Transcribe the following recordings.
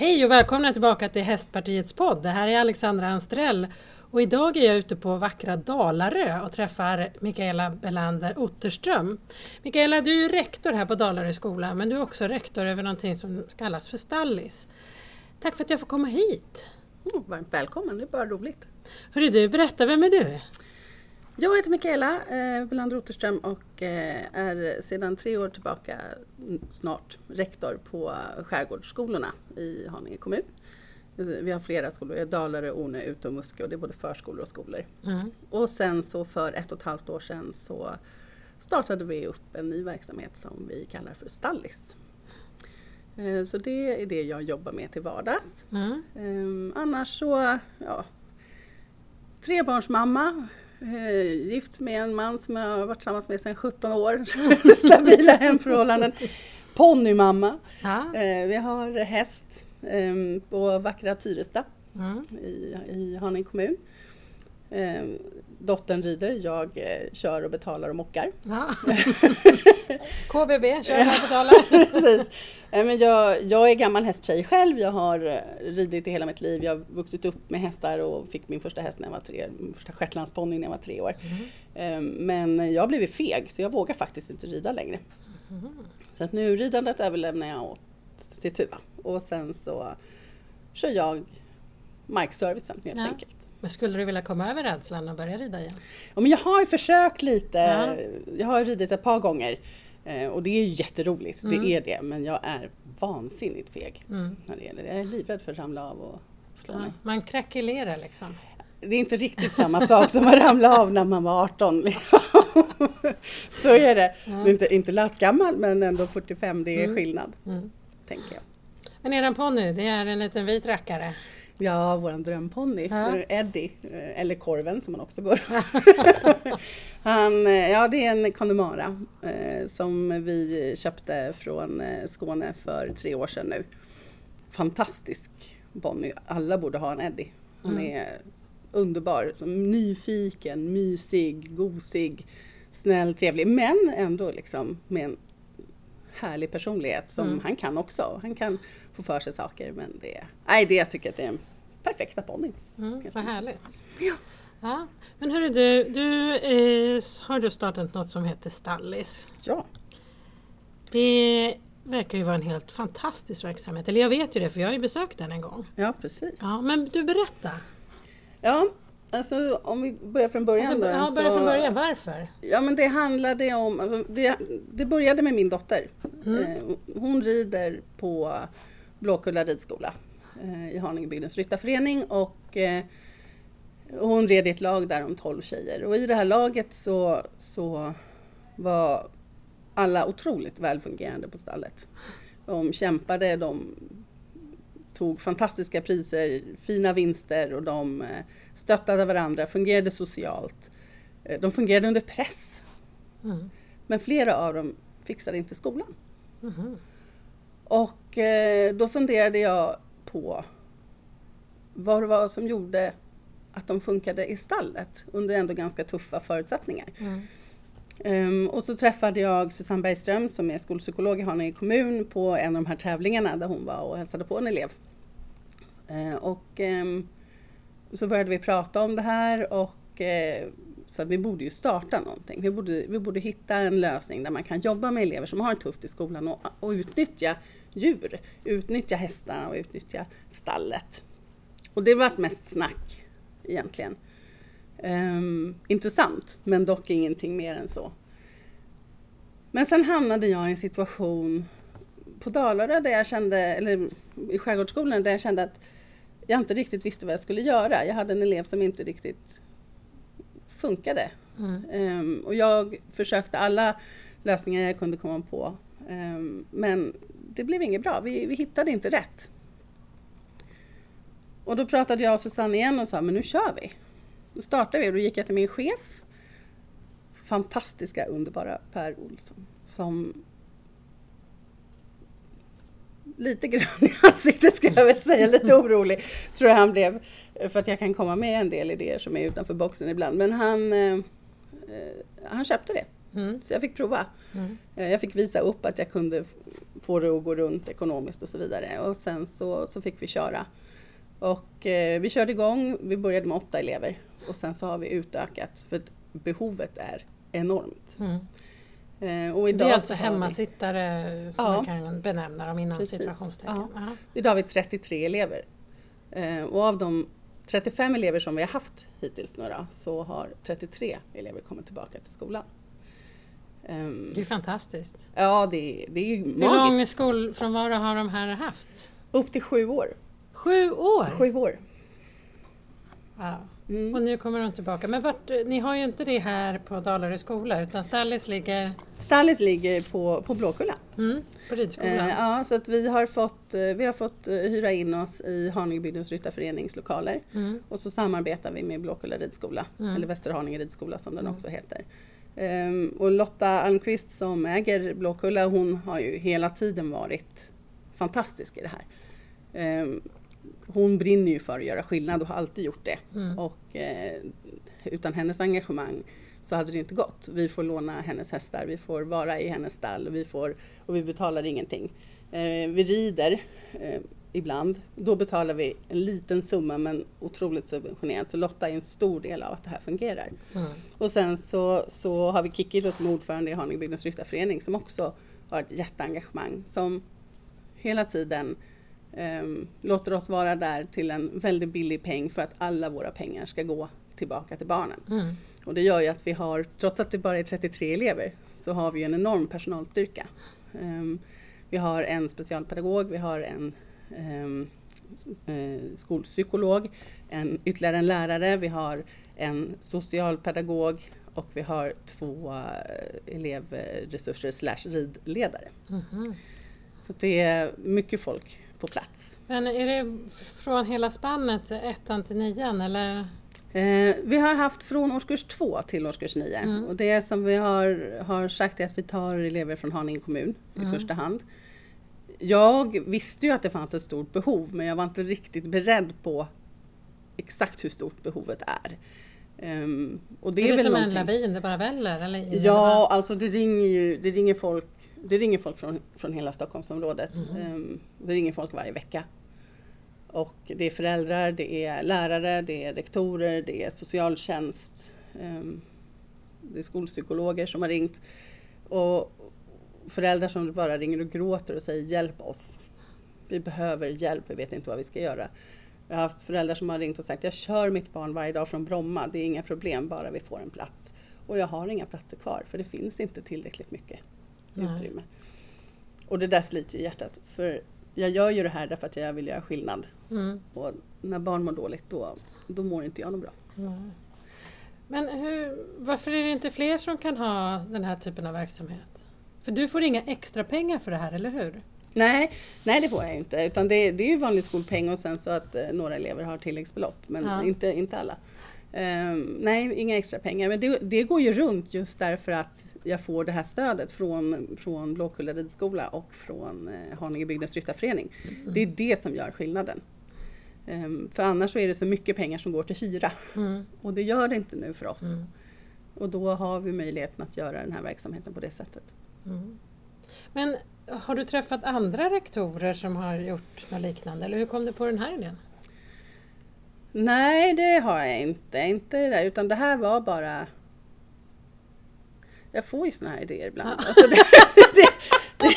Hej och välkomna tillbaka till Hästpartiets podd. Det här är Alexandra Anstrell och idag är jag ute på vackra Dalarö och träffar Mikaela Belander Otterström. Mikaela, du är rektor här på Dalarö skola men du är också rektor över någonting som kallas för Stallis. Tack för att jag får komma hit. Oh, varmt välkommen, det är bara roligt. Hörru du, berätta, vem är du? Jag heter Mikaela eh, Belander Otterström och eh, är sedan tre år tillbaka mm, snart rektor på skärgårdsskolorna i Haninge kommun. Vi har flera skolor, Dalarö, Ornö, Ute och Muskö och det är både förskolor och skolor. Mm. Och sen så för ett och ett halvt år sedan så startade vi upp en ny verksamhet som vi kallar för Stallis. Eh, så det är det jag jobbar med till vardags. Mm. Ehm, annars så, ja, trebarnsmamma, Eh, gift med en man som jag har varit tillsammans med sedan 17 år. Stabila hemförhållanden. Ponnymamma. Ja. Eh, vi har häst eh, på vackra Tyresta mm. i, i Haninge kommun. Eh, dottern rider, jag eh, kör och betalar och mockar. Ja. KBB, kör och betalar. Precis. Eh, men jag, jag är gammal hästtjej själv. Jag har eh, ridit i hela mitt liv. Jag har vuxit upp med hästar och fick min första häst när jag var tre, min första shetlandsponny när jag var tre år. Mm. Men jag har blivit feg så jag vågar faktiskt inte rida längre. Mm. Så att nu ridandet överlämnar jag åt till Tuva och sen så kör jag markservicen helt ja. enkelt. Men skulle du vilja komma över rädslan och börja rida igen? Ja, men jag har försökt lite. Ja. Jag har ridit ett par gånger eh, och det är jätteroligt, mm. det är det. Men jag är vansinnigt feg mm. när det gäller det. Jag är livrädd för att ramla av och slå ja, mig. Man krackelerar liksom? Det är inte riktigt samma sak som att ramla av när man var 18. Så är det. Ja. Inte, inte lastgammal men ändå 45, det är mm. skillnad. Mm. Tänker jag. Men eran ponny, det är en liten vit rackare? Ja, vår drömponny, ja. Eddie, eh, eller Korven som han också går. han, eh, ja, det är en Connemara eh, som vi köpte från Skåne för tre år sedan nu. Fantastisk ponny, alla borde ha en Eddie. Han mm. är underbar, nyfiken, mysig, gosig, snäll, trevlig men ändå liksom med en härlig personlighet som mm. han kan också. Han kan få för sig saker men det, nej, det jag tycker att det är en perfekta ponnyn. Mm, vad härligt. Ja. ja. Men hörru du, du eh, har du startat något som heter Stallis. Ja. Det verkar ju vara en helt fantastisk verksamhet. Eller jag vet ju det för jag har ju besökt den en gång. Ja precis. Ja, men du berätta. Ja, alltså om vi börjar från början. Alltså, då, ja, börja från början. Varför? Ja men det handlade om, alltså, det, det började med min dotter. Mm. Eh, hon rider på Blåkulla ridskola Eh, i Haningebygdens ryttarförening och eh, hon red i ett lag där om 12 tjejer och i det här laget så, så var alla otroligt välfungerande på stallet. De kämpade, de tog fantastiska priser, fina vinster och de eh, stöttade varandra, fungerade socialt. De fungerade under press. Mm. Men flera av dem fixade inte skolan. Mm. Och då funderade jag på vad det var som gjorde att de funkade i stallet under ändå ganska tuffa förutsättningar. Mm. Um, och så träffade jag Susanne Bergström som är skolpsykolog i Haninge kommun på en av de här tävlingarna där hon var och hälsade på en elev. Eh, och ehm, så började vi prata om det här och uh, så att vi borde ju starta någonting. Vi borde, vi borde hitta en lösning där man kan jobba med elever som har det tufft i skolan och, och utnyttja djur. Utnyttja hästarna och utnyttja stallet. Och det vart mest snack egentligen. Um, intressant, men dock ingenting mer än så. Men sen hamnade jag i en situation på Dalarö där jag kände, eller i Skärgårdsskolan där jag kände att jag inte riktigt visste vad jag skulle göra. Jag hade en elev som inte riktigt funkade. Mm. Um, och jag försökte alla lösningar jag kunde komma på. Um, men det blev inget bra, vi, vi hittade inte rätt. Och då pratade jag och Susanne igen och sa, men nu kör vi. Då startade vi och då gick jag till min chef, fantastiska, underbara Per Olsson, som lite grön i ansiktet skulle jag väl säga, lite orolig tror jag han blev. För att jag kan komma med en del idéer som är utanför boxen ibland. Men han, eh, han köpte det. Mm. Så jag fick prova. Mm. Eh, jag fick visa upp att jag kunde få det att gå runt ekonomiskt och så vidare. Och sen så, så fick vi köra. Och eh, vi körde igång, vi började med åtta elever och sen så har vi utökat för att behovet är enormt. Mm. Eh, och Det är alltså hemmasittare som Ja. man kan benämna dem inom Precis. situationstecken. Ja. Idag har vi 33 elever. Eh, och av de 35 elever som vi har haft hittills nu då, så har 33 elever kommit tillbaka till skolan. Ehm, Det är fantastiskt. ja, det, det är ju Hur magiskt. lång skolfrånvaro har de här haft? Upp till sju år. Sju år! Sju år. Wow. Mm. Och nu kommer de tillbaka. Men vart, ni har ju inte det här på Dalarö skola utan Stallis ligger Stallis ligger på, på Blåkulla. mm, på ridskolan. Eh, ja, så att vi har fått, eh, vi har fått eh, hyra in oss i Haningebygdens ryttarförenings lokaler. Mm. Och så samarbetar vi med Blåkulla ridskola, Mm. eller Västerhaninge ridskola som den också heter. Ehm, och Lotta Almqvist som äger Blåkulla, hon har ju hela tiden varit fantastisk i det här. Ehm, hon brinner ju för att göra skillnad och har alltid gjort det. Mm. Och eh, utan hennes engagemang så hade det inte gått. Vi får låna hennes hästar, vi får vara i hennes stall och vi, får, och vi betalar ingenting. Eh, vi rider eh, ibland. Då betalar vi en liten summa men otroligt subventionerat. Så Lotta är en stor del av att det här fungerar. Mm. Och sen så, så har vi Kikki som ordförande i Haningebygdens ryttarförening som också har ett jätteengagemang som hela tiden ehm, låter oss vara där till en väldigt billig peng för att alla våra pengar ska gå tillbaka till barnen. Mm. Och det gör ju att vi har, trots att det bara är 33 elever, så har vi en enorm personalstyrka. Ehm, vi har en specialpedagog, vi har en eh, skolpsykolog, en, ytterligare en lärare, vi har en socialpedagog och vi har två eh, elevresurser slash ridledare. Mhm. Så det är mycket folk på plats. Men är det från hela spannet, ettan till nian eller? Eh, vi har haft från årskurs två till årskurs nio. Mm. Och det som vi har, har sagt är att vi tar elever från Haninge kommun i Mm. första hand. Jag visste ju att det fanns ett stort behov men jag var inte riktigt beredd på exakt hur stort behovet är. Ehm, och är det väl som en någonting- lavin, det bara väller? Eller, Ja, alltså det ringer ju det ringer folk, det ringer folk från, från hela Stockholmsområdet. Mhm. Ehm, det ringer folk varje vecka. Och det är föräldrar, det är lärare, det är rektorer, det är socialtjänst. ehm, det är skolpsykologer som har ringt. Och föräldrar som bara ringer och gråter och säger hjälp oss. Vi behöver hjälp, vi vet inte vad vi ska göra. Jag har haft föräldrar som har ringt och sagt jag kör mitt barn varje dag från Bromma, det är inga problem bara vi får en plats. Och jag har inga platser kvar för det finns inte tillräckligt mycket Nej. utrymme. Och det där sliter ju hjärtat. För jag gör ju det här därför att jag vill göra skillnad. Mm. Och när barn mår dåligt då, då mår inte jag något bra. Nej. Men hur, varför är det inte fler som kan ha den här typen av verksamhet? För du får inga extra pengar för det här, eller hur? Nej, nej det får jag inte. Utan det, det är ju vanlig skolpeng och sen så att eh, några elever har tilläggsbelopp. Men Ja. inte, inte alla. Ehm, nej, inga extra pengar. Men det, det går ju runt just därför att jag får det här stödet från, från Blåkulla ridskola och från eh, Haninge bygdens ryttarförening. Det är det som gör skillnaden. Ehm, för annars så är det så mycket pengar som går till hyra. Mm. Och det gör det inte nu för oss. Mm. Och då har vi möjligheten att göra den här verksamheten på det sättet. Mm. Men har du träffat andra rektorer som har gjort något liknande? Eller hur kom du på den här idén? Nej, det har jag inte. Inte det utan det här var bara... Jag får ju såna här idéer ibland. Ja. Alltså det, det,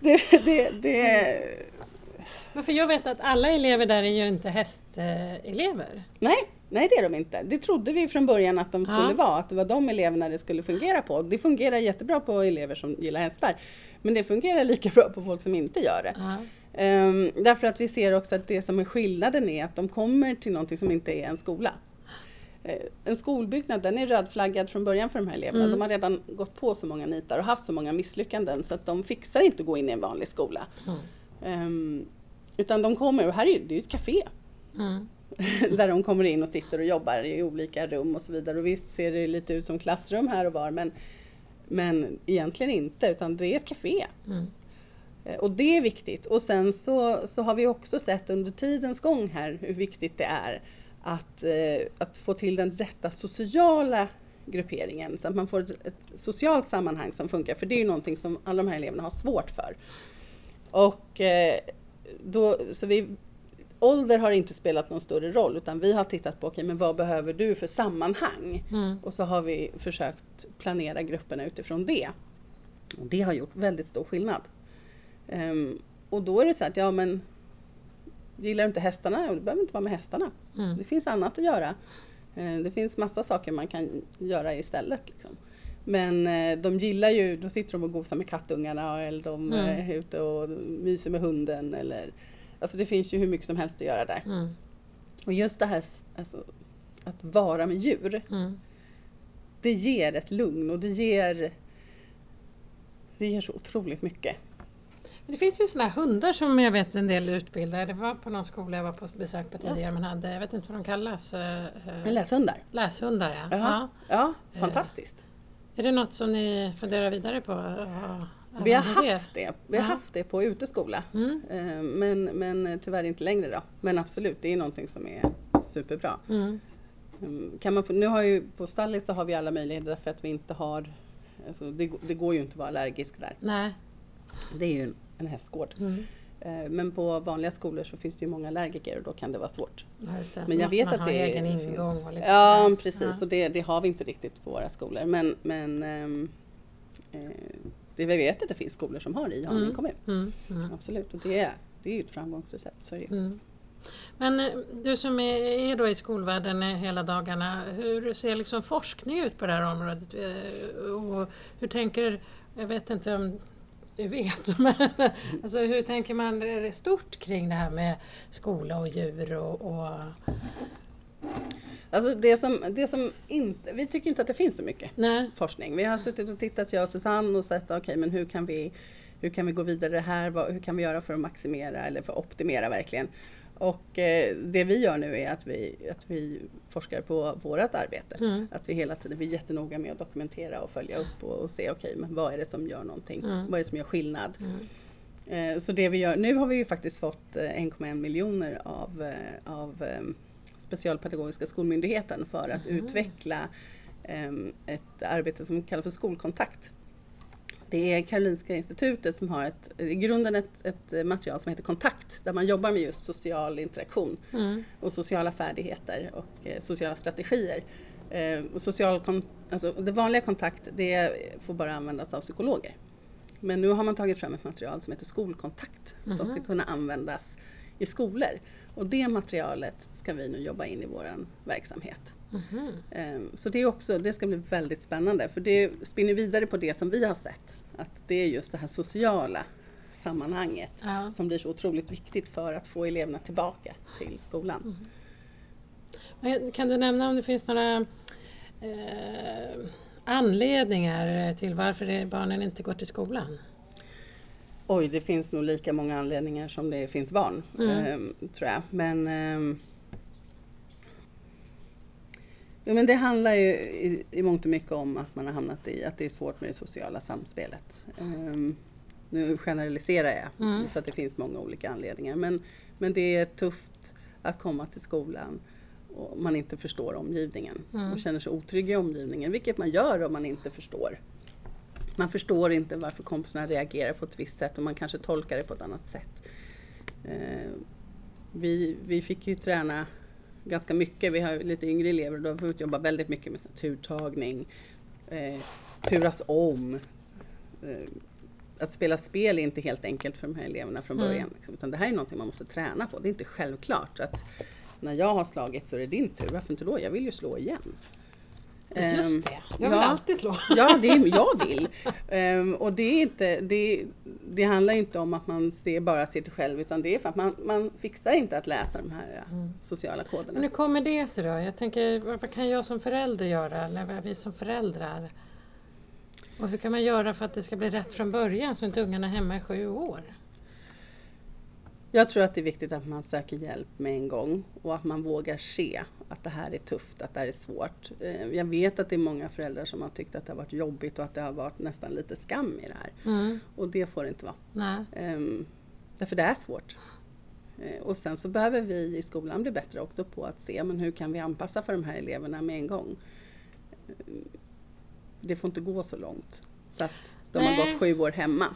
det, det, det, det, Men för jag vet att alla elever där är ju inte hästelever. nej, nej, det är de inte. Det trodde vi från början att de skulle Ja. vara. Att det var de eleverna det skulle fungera på. Det fungerar jättebra på elever som gillar hästar. Men det fungerar lika bra på folk som inte gör det. Ja. Ehm, därför att vi ser också att det som är skillnaden är att de kommer till någonting som inte är en skola. Eh, en skolbyggnad den är rödflaggad från början för de här eleverna. Mm. De har redan gått på så många nitar och haft så många misslyckanden så att de fixar inte att gå in i en vanlig skola. Mm. Ehm, utan de kommer, och här är det ju ett café Mm. där de kommer in och sitter och jobbar i olika rum och så vidare. Och visst ser det lite ut som klassrum här och var men, men egentligen inte utan det är ett café. Mm. Eh, Och det är viktigt. Och sen så, så har vi också sett under tidens gång här hur viktigt det är att, eh, att få till den rätta sociala grupperingen så att man får ett, ett socialt sammanhang som funkar. För det är ju någonting som alla de här eleverna har svårt för. Och eh, då, så vi, ålder har inte spelat någon större roll utan vi har tittat på okay, men vad behöver du för sammanhang? Mm. Och så har vi försökt planera grupperna utifrån det. Och det har gjort väldigt stor skillnad. Ehm, och då är det så att, ja men gillar du inte hästarna? Du behöver inte vara med hästarna. Mm. Det finns annat att göra. Eh, Det finns massa saker man kan göra istället. Liksom. Men eh, de gillar ju, då sitter de och gosar med kattungarna eller de Mm. är ute och myser med hunden. Eller, alltså det finns ju hur mycket som helst att göra där. Mm. Och just det här alltså, att vara med djur, Mm. det ger ett lugn och det ger, det ger så otroligt mycket. Det finns ju sådana här hundar som jag vet en del utbildar. Det var på någon skola jag var på besök på tidigare men hade, jag vet inte vad de kallas, eh, eh, läshundar, läshundar ja. Jaha. ja. ja, fantastiskt. Är det något som ni funderar vidare på? Vi har haft det, vi har Ja. haft det på uteskola. Mm. Eh, Men, men tyvärr inte längre då. Men absolut, det är någonting som är superbra. Mm. Mm, Kan man nu har ju på stallet så har vi alla möjligheter därför att vi inte har alltså det, det går ju inte att vara allergisk där. Nej. Det är ju en, en hästgård. Mm. Eh, Men på vanliga skolor så finns det ju många allergiker och då kan det vara svårt. Ja, det. Men jag vet man att det är- egen ingång och lite Ja sådär. precis, Ja. och det, det har vi inte riktigt på våra skolor. Men, men ehm, eh, det, vi vet att det finns skolor som har det i Haninge Mm. kommun. Mm. Mm. Absolut, och det är, det är ju ett framgångsrecept. Så. Mm. Men eh, du som är, är då i skolvärlden eh, hela dagarna, hur ser liksom forskning ut på det här området? Eh, Och hur tänker, jag vet inte om du vet, men alltså hur tänker man stort kring det här med skola och djur och, och Alltså det som, det som inte, vi tycker inte att det finns så mycket nej, forskning. Vi har suttit och tittat, jag och Susanne, och sett okej men hur kan vi hur kan vi gå vidare här? Vad, hur kan vi göra för att maximera eller för att optimera verkligen? Och eh, det vi gör nu är att vi, att vi forskar på vårt arbete. Mm. Att vi hela tiden vi är jättenoga med att dokumentera och följa upp och, och se okej men vad är det som gör någonting? Mm. Vad är det som gör skillnad? Mm. Eh, Så det vi gör, nu har vi ju faktiskt fått eh, 1,1 miljoner av, eh, av eh, Specialpedagogiska skolmyndigheten för att utveckla eh, ett arbete som kallas för skolkontakt. Det är Karolinska institutet som har ett, i grunden ett, ett material som heter Kontakt där man jobbar med just social interaktion Mm. och sociala färdigheter och eh, sociala strategier. Eh, och social alltså, det vanliga kontakt det får bara användas av psykologer. Men nu har man tagit fram ett material som heter skolkontakt som ska kunna användas i skolor. Och det materialet ska vi nu jobba in i vår verksamhet. Eh, Så det, är också, det ska bli väldigt spännande för det spinner vidare på det som vi har sett. Att det är just det här sociala sammanhanget Ja. som blir så otroligt viktigt för att få eleverna tillbaka till skolan. Men Kan du nämna om det finns några eh, anledningar till varför barnen inte går till skolan? Oj, det finns nog lika många anledningar som det finns barn, Mm. ehm, tror jag. Men, ehm, jo, men det handlar ju i, i mångt och mycket om att man har hamnat i att det är svårt med det sociala samspelet. Ehm, nu generaliserar jag, Mm. för att det finns många olika anledningar. Men, men det är tufft att komma till skolan och man inte förstår omgivningen Mm. och känner sig otrygg i omgivningen, vilket man gör om man inte förstår. Man förstår inte varför kompisarna reagerar på ett visst sätt och man kanske tolkar det på ett annat sätt. Eh, vi, vi fick ju träna ganska mycket, vi har lite yngre elever och då har vi fått jobba väldigt mycket med turtagning, eh, turas om. Eh, att spela spel är inte helt enkelt för de här eleverna från Mm. början. Liksom, utan det här är någonting man måste träna på. Det är inte självklart att när jag har slagit så är det din tur. Varför inte då? Jag vill ju slå igen. Ehm, Just det, jag vill ja. alltid slå. Ja, det är, jag vill. Ehm, och det, är inte, det, det handlar inte om att man ser, bara ser till själv utan det är för att man, man fixar inte att läsa de här eh, sociala Men koderna. hur kommer det sig då? Jag tänker, vad kan jag som förälder göra? Eller vad vi som föräldrar? Och hur kan man göra för att det ska bli rätt från början så inte ungarna är hemma i sju år? Jag tror att det är viktigt att man söker hjälp med en gång och att man vågar se att det här är tufft, att det här är svårt. Eh, Jag vet att det är många föräldrar som har tyckt att det har varit jobbigt och att det har varit nästan lite skam i det här. Mm. Och det får det inte vara. Nej. Ehm, därför det är svårt. Eh, och sen så behöver vi i skolan bli bättre också på att se men hur kan vi anpassa för de här eleverna med en gång. Ehm, det får inte gå så långt så att de har Nej. gått sju år hemma.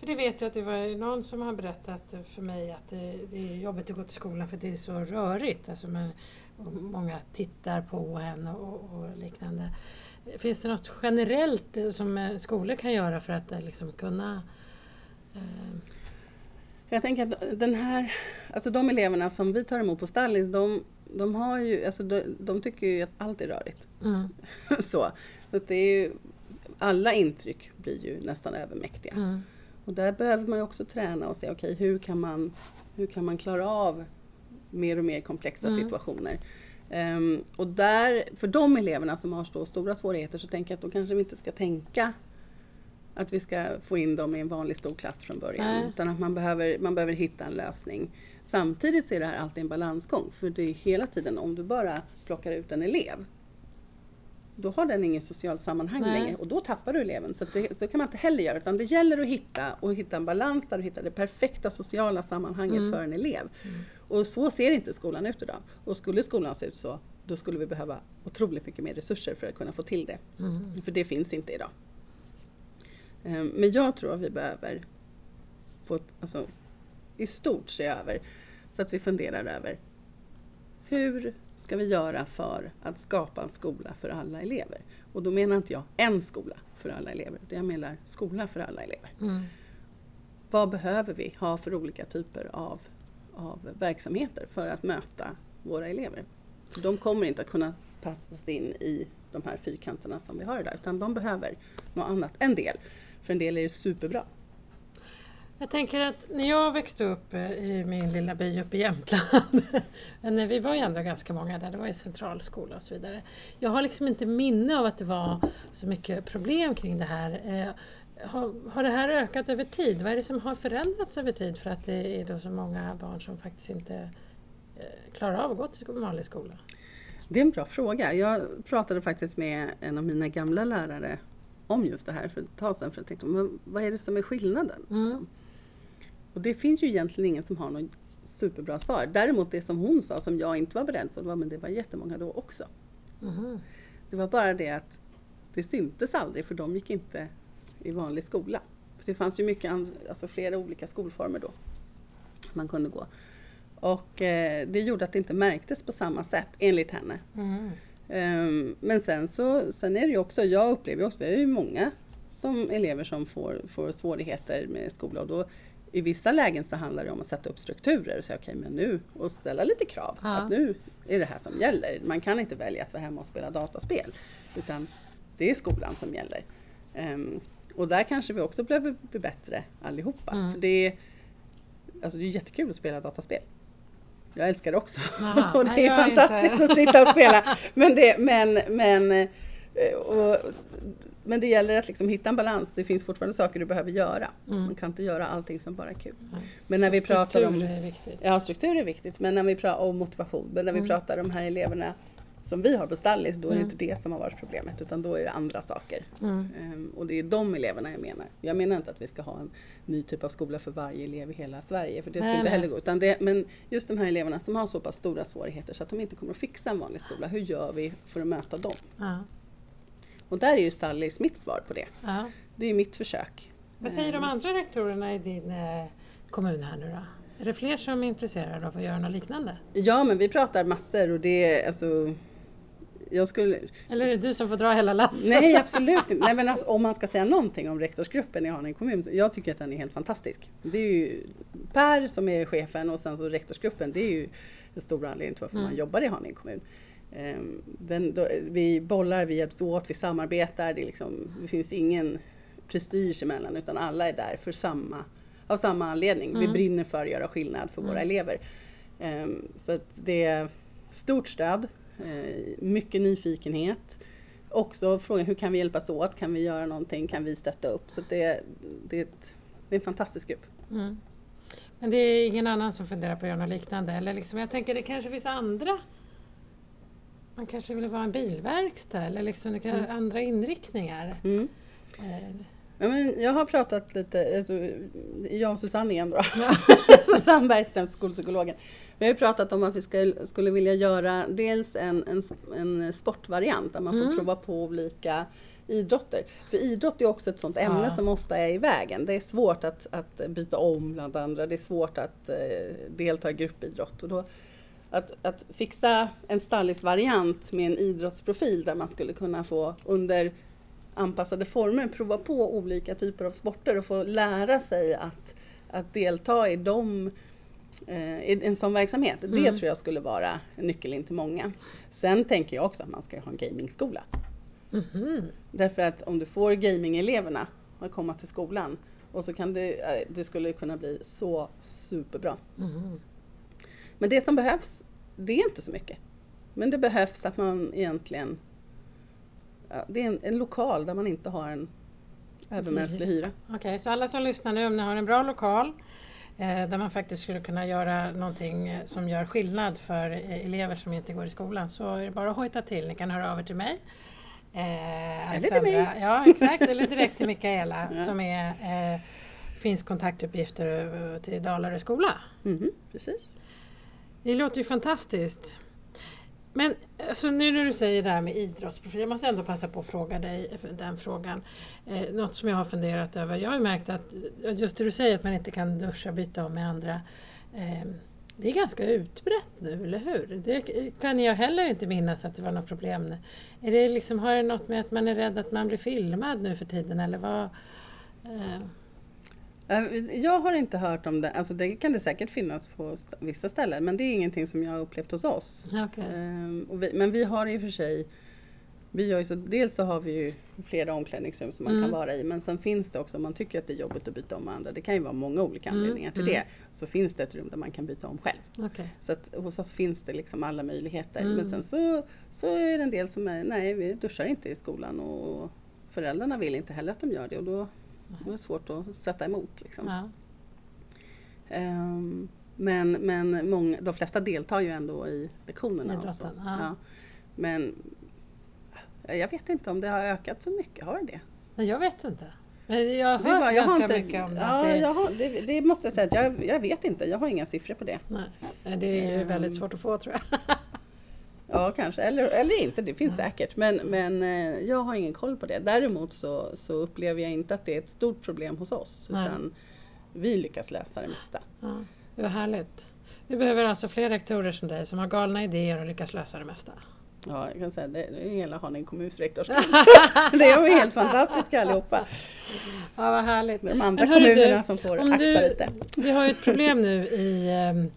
För det vet jag att det var någon som har berättat för mig att det, det är jobbigt att gå till skolan för det är så rörigt. Alltså med, många tittar på henne och, och, liknande. Finns det något generellt som skolor kan göra för att liksom kunna eh... Jag tänker att den här, alltså de eleverna som vi tar emot på Stallis, de, de, har ju, alltså de, de tycker ju att allt är rörigt. Mm. så. så det är ju, alla intryck blir ju nästan övermäktiga. Mm. Och där behöver man ju också träna och se, okej okay, hur, kan man, hur kan man klara av mer och mer komplexa mm. situationer. Um, och där, för de eleverna som har så stora svårigheter så tänker jag att då kanske vi inte ska tänka att vi ska få in dem i en vanlig stor klass från början. Nej. Utan att man behöver, man behöver hitta en lösning. Samtidigt så är det här alltid en balansgång. För det är hela tiden om du bara plockar ut en elev då har den ingen socialt sammanhang Nej. längre och då tappar du eleven. Så, det, så kan man inte heller göra utan det gäller att hitta och hitta en balans där du hittar det perfekta sociala sammanhanget mm. för en elev. Mm. Och så ser inte skolan ut idag. Och skulle skolan se ut så då skulle vi behöva otroligt mycket mer resurser för att kunna få till det. Mm. För det finns inte idag. Ehm, men jag tror att vi behöver få, alltså, i stort se över så att vi funderar över hur ska vi göra för att skapa en skola för alla elever? Och då menar inte jag en skola för alla elever, utan jag menar skola för alla elever. Mm. Vad behöver vi ha för olika typer av, av verksamheter för att möta våra elever? För de kommer inte att kunna passas in i de här fyrkanterna som vi har idag, utan de behöver något annat. En del, för en del är det superbra. Jag tänker att när jag växte upp eh, i min lilla by uppe i Jämtland, vi var ju ändå ganska många där, det var ju centralskola och så vidare. Jag har liksom inte minne av att det var så mycket problem kring det här. Eh, har, har det här ökat över tid? Vad är det som har förändrats över tid för att det är då så många barn som faktiskt inte eh, klarar av att gå till vanlig skola? Det är en bra fråga. Jag pratade faktiskt med en av mina gamla lärare om just det här för ett tag sedan. För jag tänkte, men vad är det som är skillnaden? Mm. Och det finns ju egentligen ingen som har något superbra svar. Däremot det som hon sa som jag inte var beredd på, det var men det var jättemånga då också. Mm. Det var bara det att det syntes aldrig för de gick inte i vanlig skola. För det fanns ju mycket andra, alltså flera olika skolformer då man kunde gå. Och eh, det gjorde att det inte märktes på samma sätt enligt henne. Mm. Um, men sen så sen är det ju också, jag upplever också, vi har ju många som elever som får, får svårigheter med skola och då i vissa lägen så handlar det om att sätta upp strukturer och säga okej okay, men nu och ställa lite krav. Ja. Att nu är det här som gäller. Man kan inte välja att vara hemma och spela dataspel. Utan det är skolan som gäller. Um, och där kanske vi också behöver bli bättre allihopa. Mm. För det, är, alltså det är jättekul att spela dataspel. Jag älskar det också. Aha, och det är fantastiskt inte. att sitta och spela. Men, det, men, men eh, och men det gäller att liksom hitta en balans. Det finns fortfarande saker du behöver göra. Mm. Man kan inte göra allting som bara är kul. Nej. Men när Så vi pratar om... är viktigt. Ja, struktur är viktigt. Men när vi pratar om motivation. Men när vi mm. pratar om de här eleverna som vi har på Stallis, då är det mm. inte det som har varit problemet utan då är det andra saker. Mm. Um, och det är de eleverna jag menar. Jag menar inte att vi ska ha en ny typ av skola för varje elev i hela Sverige, för det ska nej, inte heller gå. Utan det, men just de här eleverna som har så pass stora svårigheter så att de inte kommer att fixa en vanlig skola, hur gör vi för att möta dem? Ja. Och där är ju Stallis mitt svar på det. Ja. Det är mitt försök. Vad säger de andra rektorerna i din eh, kommun här nu då? Är det fler som är intresserade av att göra något liknande? Ja, men vi pratar massor och det är alltså jag skulle... Eller är det du som får dra hela lasset? Nej, absolut inte. Nej, men alltså, om man ska säga någonting om rektorsgruppen i Haninge kommun, jag tycker att den är helt fantastisk. Det är ju Per som är chefen och sen så rektorsgruppen, det är ju den stora anledningen till varför mm. man jobbar i Haninge kommun. Ehm, den, då, vi bollar, vi hjälps åt, vi samarbetar. Det, liksom, det, finns ingen prestige emellan utan alla är där för samma, av samma anledning. Mm. Vi brinner för att göra skillnad för mm. våra elever. Um, så det är stort stöd, uh, mycket nyfikenhet. Också frågan hur kan vi hjälpas åt? Kan vi göra någonting? Kan vi stötta upp? Så det, det, är, ett, det är en fantastisk grupp. Mm. Men det är ingen annan som funderar på att göra något liknande? Eller liksom, jag tänker det kanske finns andra man kanske vill vara en bilverkstad eller liksom mm. andra inriktningar. Mm. Eh. Ja, men jag har pratat lite, alltså, jag och Susanne igen då. Susanne Bergström, skolpsykologen. Vi har pratat om att vi ska, skulle vilja göra dels en, en, en sportvariant där man får Mm. prova på olika idrotter. För idrott är också ett sånt ämne Ja. som ofta är i vägen. Det är svårt att, att byta om bland andra. Det är svårt att eh, delta i gruppidrott. Och då, att, att fixa en stallisvariant med en idrottsprofil där man skulle kunna få under anpassade former prova på olika typer av sporter och få lära sig att, att delta i dem eh, i en sån verksamhet. Det Mm. tror jag skulle vara en nyckel in till många. Sen tänker jag också att man ska ha en gamingskola. Mhm. Därför att om du får gamingeleverna att komma till skolan och så kan det, eh, det skulle kunna bli så superbra. Mhm. Men det som behövs, det är inte så mycket. Men det behövs att man egentligen, ja, det är en, en lokal där man inte har en övermänsklig hyra. Okej, så alla som lyssnar nu, om ni har en bra lokal eh, där man faktiskt skulle kunna göra någonting eh, som gör skillnad för eh, elever som inte går i skolan så är det bara att hojta till. Ni kan höra av er till mig. Eh, Eller till mig. Ja, exakt. Eller direkt till Mikaela Ja. som är, eh, finns kontaktuppgifter eh, till Dalarö skola. Mhm, precis. Det låter ju fantastiskt. Men alltså, nu när du säger det här med idrottsprofil, jag måste ändå passa på att fråga dig den frågan. Eh, något som jag har funderat över. Jag har ju märkt att just det du säger att man inte kan duscha och byta om med andra. Eh, det är ganska utbrett nu, eller hur? Det kan jag heller inte minnas att det var något problem. Är det liksom, har det något med att man är rädd att man blir filmad nu för tiden eller vad? Eh, Eh, jag har inte hört om det, alltså det kan det säkert finnas på vissa ställen men det är ingenting som jag har upplevt hos oss. och vi, men vi har i och för sig, vi gör så, dels så har vi ju flera omklädningsrum som man Mm. kan vara i men sen finns det också om man tycker att det är jobbigt att byta om med andra, det kan ju vara många olika Mm, anledningar till mm. det, så finns det ett rum där man kan byta om själv. okej. Så att hos oss finns det liksom alla möjligheter. Mm. Men sen så, så är det en del som är, nej vi duschar inte i skolan och föräldrarna vill inte heller att de gör det och då, det svårt att sätta emot. Liksom. Ja. Ehm, men men många, de flesta deltar ju ändå i lektionerna. Idrotten, ja. Men jag vet inte om det har ökat så mycket, har det det? Jag vet inte. Men jag har hört var- jag ganska har inte- mycket om det. Ja, det, jag har, det, det måste jag säga, att jag, jag vet inte, jag har inga siffror på det. nej, det är Ehm. väldigt svårt att få tror jag. Ja, kanske. Eller, eller inte, det finns säkert. Men, men eh, jag har ingen koll på det. Däremot så, så upplever jag inte att det är ett stort problem hos oss. Nej. Utan vi lyckas lösa det mesta. Ja, det var härligt. Vi behöver alltså fler rektorer som dig som har galna idéer och lyckas lösa det mesta. Ja, jag kan säga det, är hela Haninge kommuns rektorsgrupp. det är de helt fantastiska allihopa. Ja, vad härligt. De andra kommunerna du, som får axa du- lite. Vi har ju ett problem nu i, ehm,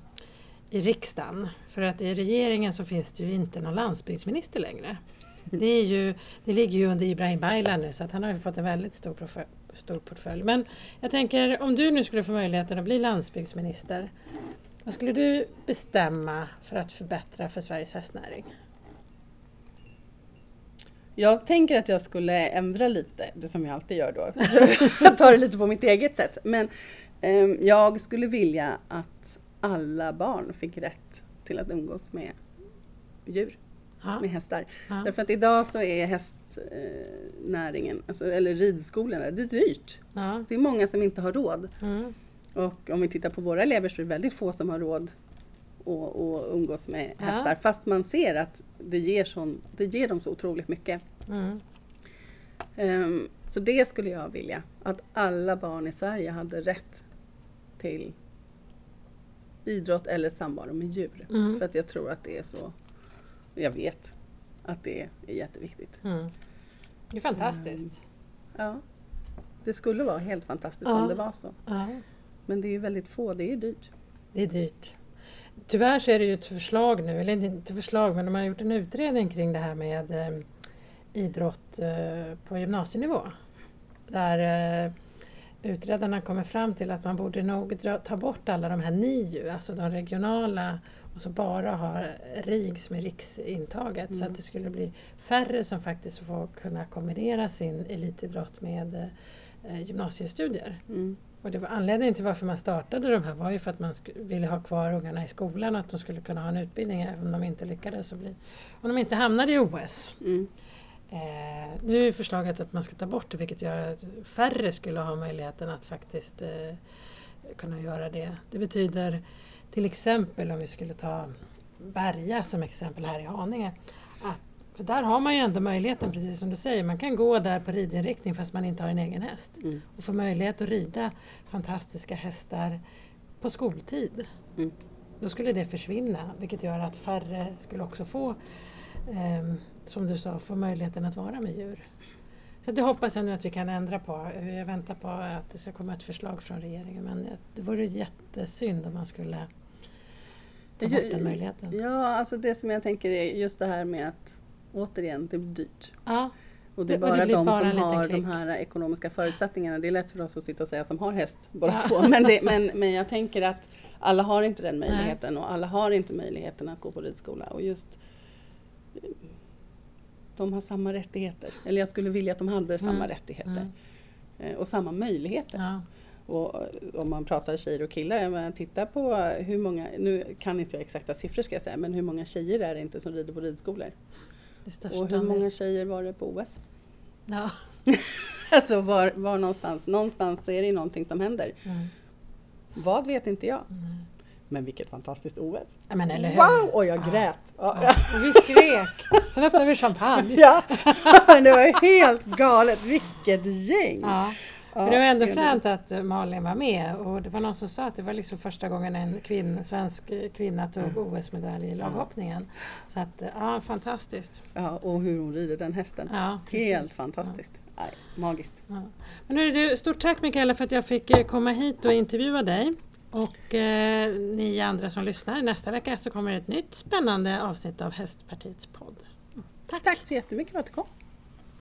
i riksdagen. För att i regeringen så finns det ju inte någon landsbygdsminister längre. Det, är ju, det ligger ju under Ibrahim Baylan nu så att han har ju fått en väldigt stor, stor portfölj. Men jag tänker om du nu skulle få möjligheten att bli landsbygdsminister. Vad skulle du bestämma för att förbättra för Sveriges hästnäring? Jag tänker att jag skulle ändra lite, det som jag alltid gör då. jag tar det lite på mitt eget sätt. Men eh, jag skulle vilja att alla barn fick rätt till att umgås med djur, Ja, med hästar. ja. Därför att idag så är hästnäringen, alltså, eller ridskolorna, det är dyrt. Ja, Det är många som inte har råd. mm, Och om vi tittar på våra elever så är det väldigt få som har råd att, att umgås med hästar. Fast man ser att det ger, sån, det ger dem så otroligt mycket. mm. Ehm, så det skulle jag vilja, att alla barn i Sverige hade rätt till idrott eller samvaro med djur. Mm. För att jag tror att det är så, jag vet att det är jätteviktigt. Mm. Det är fantastiskt. Ja, det skulle vara helt fantastiskt Ja. om det var så. Ja. Men det är ju väldigt få, det är dyrt. Det är dyrt. Tyvärr så är det ju ett förslag nu, eller inte förslag men de har gjort en utredning kring det här med eh, idrott eh, på gymnasienivå. Där eh, utredarna kommer fram till att man borde nog dra, ta bort alla de här NIU, alltså de regionala och så bara ha RIG som är riksintaget så Mm. att det skulle bli färre som faktiskt får kunna kombinera sin elitidrott med eh, gymnasiestudier. Mm. Och det var anledningen till varför man startade de här var ju för att man ville ha kvar ungarna i skolan att de skulle kunna ha en utbildning även om de inte lyckades. bli, om de inte hamnade i OS. Mm. Eh, nu är förslaget att man ska ta bort det vilket gör att färre skulle ha möjligheten att faktiskt eh, kunna göra det. Det betyder till exempel om vi skulle ta Berga som exempel här i Haninge. Att, för där har man ju ändå möjligheten, precis som du säger, man kan gå där på ridinriktning fast man inte har en egen häst. Mm. Och få möjlighet att rida fantastiska hästar på skoltid. Mm. Då skulle det försvinna vilket gör att färre skulle också få, eh, som du sa, få möjligheten att vara med djur. Så det hoppas jag nu att vi kan ändra på. Jag väntar på att det ska komma ett förslag från regeringen men det vore jättesynd om man skulle ta bort den möjligheten. Ja, alltså det som jag tänker är just det här med att återigen, det blir dyrt. Ja, Och det är bara det de bara som har klick. de här ekonomiska förutsättningarna. Det är lätt för oss att sitta och säga som har häst båda Ja. två. Men, det, men, men jag tänker att alla har inte den möjligheten och alla har inte möjligheten att gå på ridskola. Och just de har samma rättigheter. Eller jag skulle vilja att de hade samma Mm. rättigheter. Mm. Eh, Och samma möjligheter. Och eh, om man pratar tjejer och killar, titta på hur många, nu kan inte jag exakta siffror ska jag säga, men hur många tjejer är det inte som rider på ridskolor? Och hur många tjejer var det på OS? Ja. Alltså var, var någonstans, någonstans är det någonting som händer. Mm. Vad vet inte jag. Mm. Men vilket fantastiskt OS! Ja, men eller hur? Wow! Och jag Ja. grät! Ja. Ja. Och vi skrek! Sen öppnade vi champagne. Ja, det var helt galet! Vilket gäng! Ja. Ja, Men det var ändå fränt att Malin var med och det var någon som sa att det var liksom första gången en kvinn, svensk kvinna tog OS-medalj i laghoppningen. Så att ja, fantastiskt. Ja, och hur hon rider den hästen. Ja, helt fantastiskt! Nej, magiskt! Ja. Men nu är du, stort tack Mikaela för att jag fick eh, komma hit och intervjua dig. Och eh, ni andra som lyssnar, nästa vecka så kommer ett nytt spännande avsnitt av Hästpartiets podd. Tack så jättemycket för att du kom!